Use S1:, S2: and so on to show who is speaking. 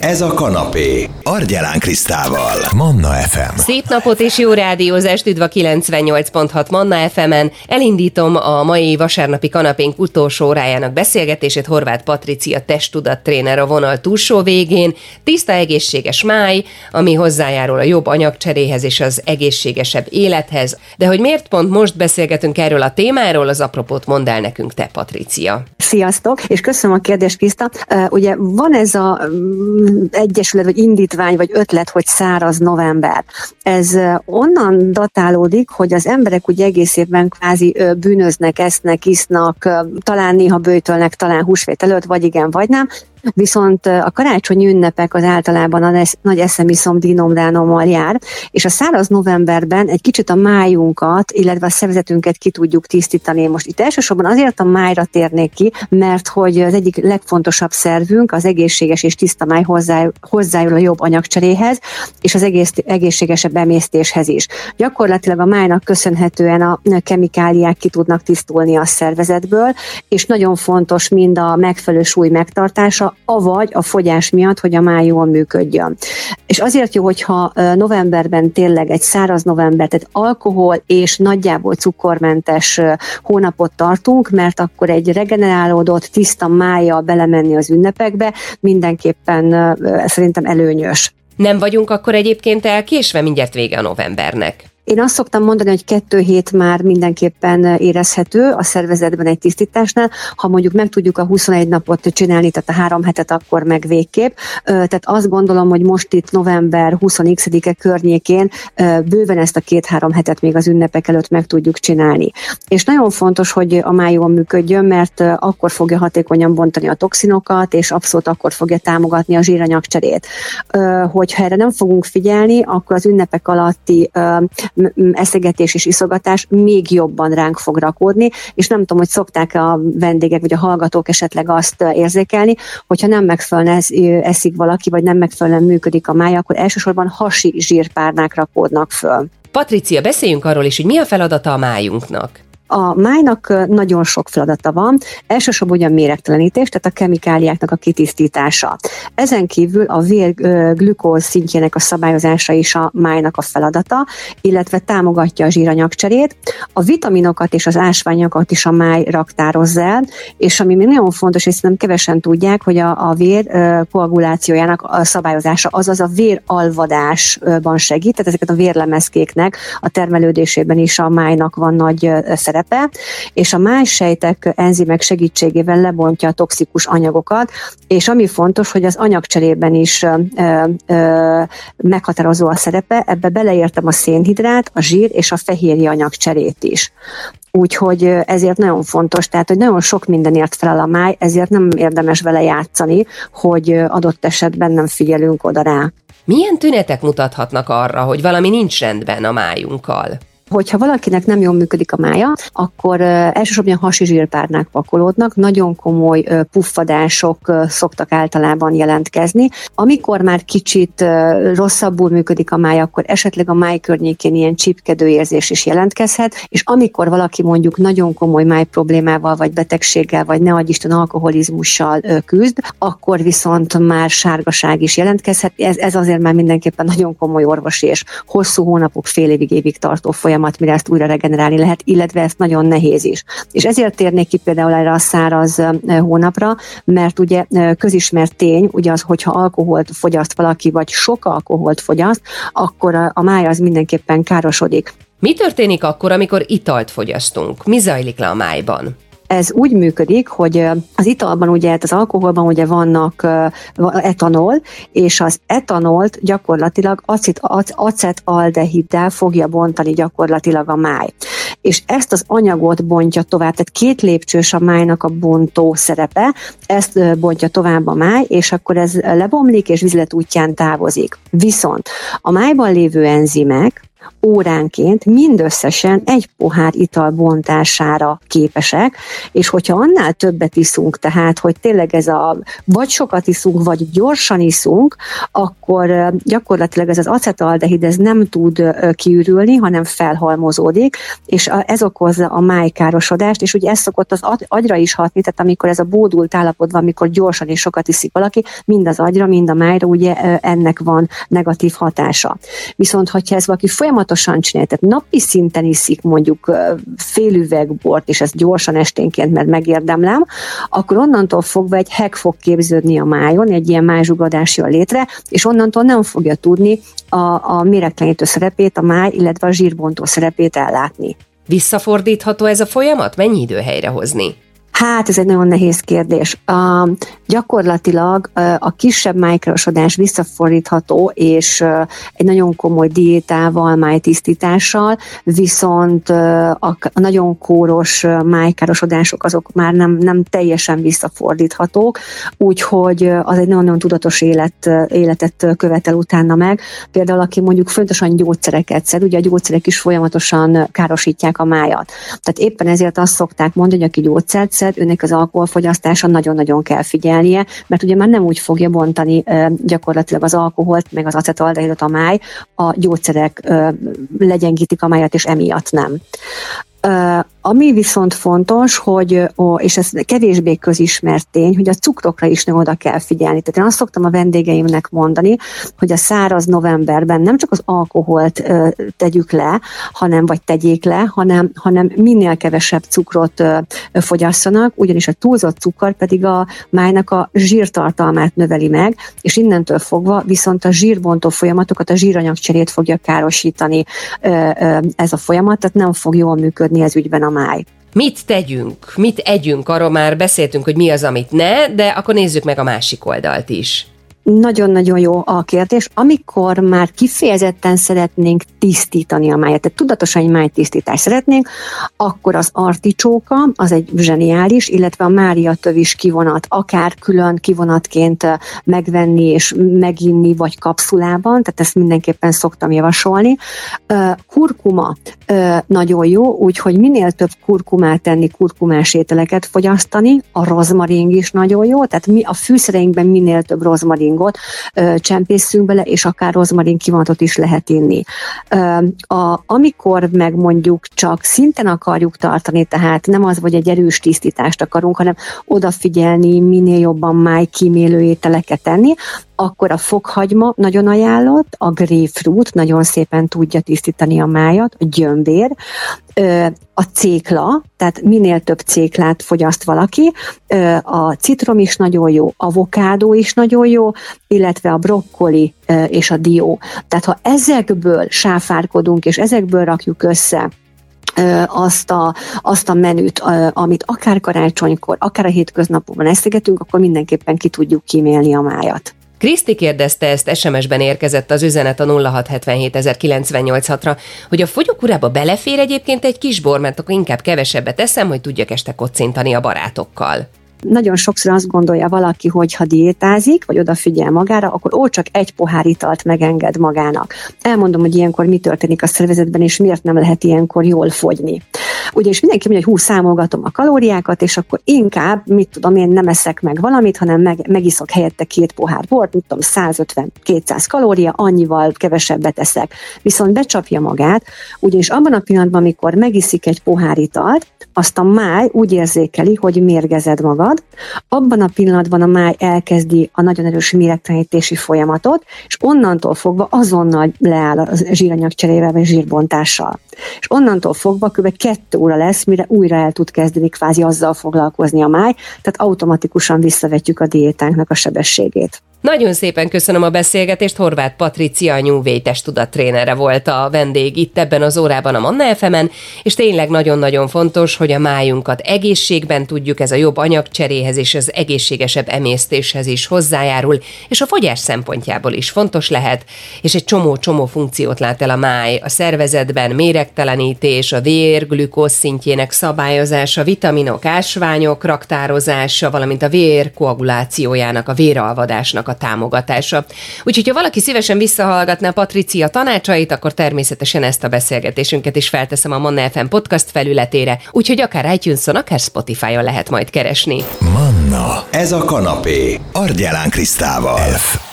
S1: Ez a kanapé. Argyelán Krisztával. Manna FM.
S2: Szép napot és jó rádiózást, üdv a 98.6 Manna FM-en. Elindítom a mai vasárnapi kanapénk utolsó órájának beszélgetését Horváth Patricia testtudattréner a vonal túlsó végén. Tiszta egészséges máj, ami hozzájárul a jobb anyagcseréhez és az egészségesebb élethez. De hogy miért pont most beszélgetünk erről a témáról, az apropót mondd el nekünk te, Patricia.
S3: Sziasztok, és köszönöm a kérdést, Kriszta. Uh, ugye van ez a egyesület, vagy indítvány, vagy ötlet, hogy száraz november. Ez onnan datálódik, hogy az emberek ugye egész évben kvázi bűnöznek, esznek, isznak, talán néha bőjtölnek, talán húsvét előtt, vagy igen, vagy nem, Viszont a karácsonyi ünnepek az általában a nagy eszemiszom dinomdánommal jár, és a száraz novemberben egy kicsit a májunkat, illetve a szervezetünket ki tudjuk tisztítani. Most itt elsősorban azért a májra térnék ki, mert hogy az egyik legfontosabb szervünk, az egészséges és tiszta máj hozzájárul a jobb anyagcseréhez, és az egész, egészségesebb emésztéshez is. Gyakorlatilag a májnak köszönhetően a kemikáliák ki tudnak tisztulni a szervezetből, és nagyon fontos mind a megfelelő súly megtartása, avagy a fogyás miatt, hogy a máj jól működjön. És azért jó, hogyha novemberben tényleg egy száraz november, tehát alkohol és nagyjából cukormentes hónapot tartunk, mert akkor egy regenerálódott, tiszta mája belemenni az ünnepekbe mindenképpen szerintem előnyös.
S2: Nem vagyunk akkor egyébként elkésve, mindjárt vége a novembernek.
S3: Én azt szoktam mondani, hogy kettő hét már mindenképpen érezhető a szervezetben egy tisztításnál. Ha mondjuk meg tudjuk a 21 napot csinálni, tehát a három hetet, akkor meg végképp. Tehát azt gondolom, hogy most itt november 20-e környékén bőven ezt a két-három hetet még az ünnepek előtt meg tudjuk csinálni. És nagyon fontos, hogy a máj jól működjön, mert akkor fogja hatékonyan bontani a toxinokat, és abszolút akkor fogja támogatni a zsíranyagcserét. Hogyha erre nem fogunk figyelni, akkor az ünnepek alatti eszegetés és iszogatás még jobban ránk fog rakódni, és nem tudom, hogy szokták a vendégek vagy a hallgatók esetleg azt érzékelni, hogyha nem megfelelően eszik valaki, vagy nem megfelelően működik a mája, akkor elsősorban hasi zsírpárnák rakódnak föl.
S2: Patricia, beszéljünk arról is, hogy mi a feladata a májunknak.
S3: A májnak nagyon sok feladata van, elsősorban ugye a méregtelenítés, tehát a kemikáliáknak a kitisztítása. Ezen kívül a vér glükóz szintjének a szabályozása is a májnak a feladata, illetve támogatja a zsíranyagcserét. A vitaminokat és az ásványokat is a máj raktározza el, és ami még nagyon fontos, és nem kevesen tudják, hogy a, a vér koagulációjának a szabályozása, azaz a véralvadásban segít, tehát ezeket a vérlemezkéknek a termelődésében is a májnak van nagy szerep szerepe, és a más sejtek enzimek segítségével lebontja a toxikus anyagokat, és ami fontos, hogy az anyagcserében is ö, ö, meghatározó a szerepe, ebbe beleértem a szénhidrát, a zsír és a fehérje anyagcserét is. Úgyhogy ezért nagyon fontos, tehát hogy nagyon sok mindenért felel a máj, ezért nem érdemes vele játszani, hogy adott esetben nem figyelünk oda rá.
S2: Milyen tünetek mutathatnak arra, hogy valami nincs rendben a májunkkal?
S3: Hogyha valakinek nem jól működik a mája, akkor elsősorban hasi zsírpárnák pakolódnak, nagyon komoly puffadások szoktak általában jelentkezni. Amikor már kicsit rosszabbul működik a mája, akkor esetleg a máj környékén ilyen csipkedő érzés is jelentkezhet, és amikor valaki mondjuk nagyon komoly máj problémával, vagy betegséggel, vagy ne Isten alkoholizmussal küzd, akkor viszont már sárgaság is jelentkezhet. Ez, ez azért már mindenképpen nagyon komoly orvosi és hosszú hónapok, fél évig, évig tartó folyamat folyamat, mire ezt újra regenerálni lehet, illetve ez nagyon nehéz is. És ezért térnék ki például erre a száraz hónapra, mert ugye közismert tény, ugye az, hogyha alkoholt fogyaszt valaki, vagy sok alkoholt fogyaszt, akkor a, a mája az mindenképpen károsodik.
S2: Mi történik akkor, amikor italt fogyasztunk? Mi zajlik le a májban?
S3: Ez úgy működik, hogy az italban ugye, hát az alkoholban ugye vannak etanol, és az etanolt gyakorlatilag acet, acetaldehiddel fogja bontani gyakorlatilag a máj. És ezt az anyagot bontja tovább, tehát két lépcsős a májnak a bontó szerepe, ezt bontja tovább a máj, és akkor ez lebomlik, és vizlet útján távozik. Viszont a májban lévő enzimek, óránként mindösszesen egy pohár ital bontására képesek, és hogyha annál többet iszunk, tehát hogy tényleg ez a vagy sokat iszunk, vagy gyorsan iszunk, akkor gyakorlatilag ez az acetaldehid ez nem tud kiürülni, hanem felhalmozódik, és ez okozza a májkárosodást, és ugye ez szokott az agyra is hatni, tehát amikor ez a bódult állapot van, amikor gyorsan és sokat iszik valaki, mind az agyra, mind a májra ugye ennek van negatív hatása. Viszont, hogyha ez valaki folyamatosan csinálja, tehát napi szinten iszik mondjuk fél üveg bort, és ezt gyorsan esténként, mert megérdemlem, akkor onnantól fogva egy hek fog képződni a májon, egy ilyen májzsugadás jön létre, és onnantól nem fogja tudni a, a méregtelenítő szerepét, a máj, illetve a zsírbontó szerepét ellátni.
S2: Visszafordítható ez a folyamat? Mennyi idő helyrehozni?
S3: Hát ez egy nagyon nehéz kérdés. A, gyakorlatilag a kisebb májkrosodás visszafordítható, és egy nagyon komoly diétával, májtisztítással, viszont a nagyon kóros májkárosodások azok már nem, nem teljesen visszafordíthatók, úgyhogy az egy nagyon-nagyon tudatos élet, életet követel utána meg. Például aki mondjuk fontosan gyógyszereket szed, ugye a gyógyszerek is folyamatosan károsítják a májat. Tehát éppen ezért azt szokták mondani, hogy aki gyógyszert szed, őnek az alkoholfogyasztása nagyon-nagyon kell figyelnie, mert ugye már nem úgy fogja bontani gyakorlatilag az alkoholt, meg az acetaldehidot a máj, a gyógyszerek legyengítik a májat, és emiatt nem. Ami viszont fontos, hogy, és ez kevésbé közismert tény, hogy a cukrokra is nem oda kell figyelni. Tehát én azt szoktam a vendégeimnek mondani, hogy a száraz novemberben nem csak az alkoholt tegyük le, hanem vagy tegyék le, hanem, hanem minél kevesebb cukrot fogyasszanak, ugyanis a túlzott cukor pedig a májnak a zsírtartalmát növeli meg, és innentől fogva viszont a zsírbontó folyamatokat, a zsíranyagcserét fogja károsítani ez a folyamat, tehát nem fog jól működni ez ügyben a máj.
S2: Mit tegyünk, mit együnk, arról már beszéltünk, hogy mi az, amit ne, de akkor nézzük meg a másik oldalt is.
S3: Nagyon-nagyon jó a kérdés. Amikor már kifejezetten szeretnénk tisztítani a májat, tehát tudatosan egy májtisztítást szeretnénk, akkor az articsóka, az egy zseniális, illetve a Mária tövis kivonat, akár külön kivonatként megvenni és meginni, vagy kapszulában, tehát ezt mindenképpen szoktam javasolni. Kurkuma nagyon jó, úgyhogy minél több kurkumát tenni, kurkumás ételeket fogyasztani, a rozmaring is nagyon jó, tehát mi a fűszereinkben minél több rozmaring rozmaringot csempészünk bele, és akár rozmarin kivonatot is lehet inni. A, amikor meg mondjuk csak szinten akarjuk tartani, tehát nem az, hogy egy erős tisztítást akarunk, hanem odafigyelni, minél jobban máj kímélő ételeket tenni, akkor a fokhagyma nagyon ajánlott, a grapefruit nagyon szépen tudja tisztítani a májat, a gyömbér, a cékla, tehát minél több céklát fogyaszt valaki, a citrom is nagyon jó, avokádó is nagyon jó, illetve a brokkoli és a dió. Tehát ha ezekből sáfárkodunk, és ezekből rakjuk össze azt a, azt a menüt, amit akár karácsonykor, akár a hétköznapokban eszegetünk, akkor mindenképpen ki tudjuk kímélni a májat.
S2: Kriszti kérdezte ezt, SMS-ben érkezett az üzenet a 0677 ra hogy a fogyókurába belefér egyébként egy kis bor, mert akkor inkább kevesebbet eszem, hogy tudjak este kocintani a barátokkal.
S3: Nagyon sokszor azt gondolja valaki, hogy ha diétázik, vagy odafigyel magára, akkor ó, csak egy pohár italt megenged magának. Elmondom, hogy ilyenkor mi történik a szervezetben, és miért nem lehet ilyenkor jól fogyni. Ugye, és mindenki mondja, hogy hú, számolgatom a kalóriákat, és akkor inkább, mit tudom én, nem eszek meg valamit, hanem meg, megiszok helyette két pohár bort, mit tudom, 150-200 kalória, annyival kevesebbet eszek. Viszont becsapja magát, ugyanis abban a pillanatban, amikor megiszik egy pohár italt, azt a máj úgy érzékeli, hogy mérgezed magad, abban a pillanatban a máj elkezdi a nagyon erős méregtelenítési folyamatot, és onnantól fogva azonnal leáll a zsíranyag cserével vagy zsírbontással. És onnantól fogva kb. kettő óra lesz, mire újra el tud kezdeni kvázi azzal foglalkozni a máj, tehát automatikusan visszavetjük a diétánknak a sebességét.
S2: Nagyon szépen köszönöm a beszélgetést. Horváth Patricia, a New Way trénere volt a vendég itt ebben az órában a Manna fm és tényleg nagyon-nagyon fontos, hogy a májunkat egészségben tudjuk, ez a jobb anyagcseréhez és az egészségesebb emésztéshez is hozzájárul, és a fogyás szempontjából is fontos lehet, és egy csomó-csomó funkciót lát el a máj a szervezetben, méregtelenítés, a vér glükóz szintjének szabályozása, vitaminok, ásványok raktározása, valamint a vér koagulációjának, a véralvadásnak a támogatása. Úgyhogy, ha valaki szívesen visszahallgatná Patricia tanácsait, akkor természetesen ezt a beszélgetésünket is felteszem a Manna FM podcast felületére, úgyhogy akár iTunes-on, akár Spotify-on lehet majd keresni.
S1: Manna, ez a kanapé, Argyelán Krisztával. F.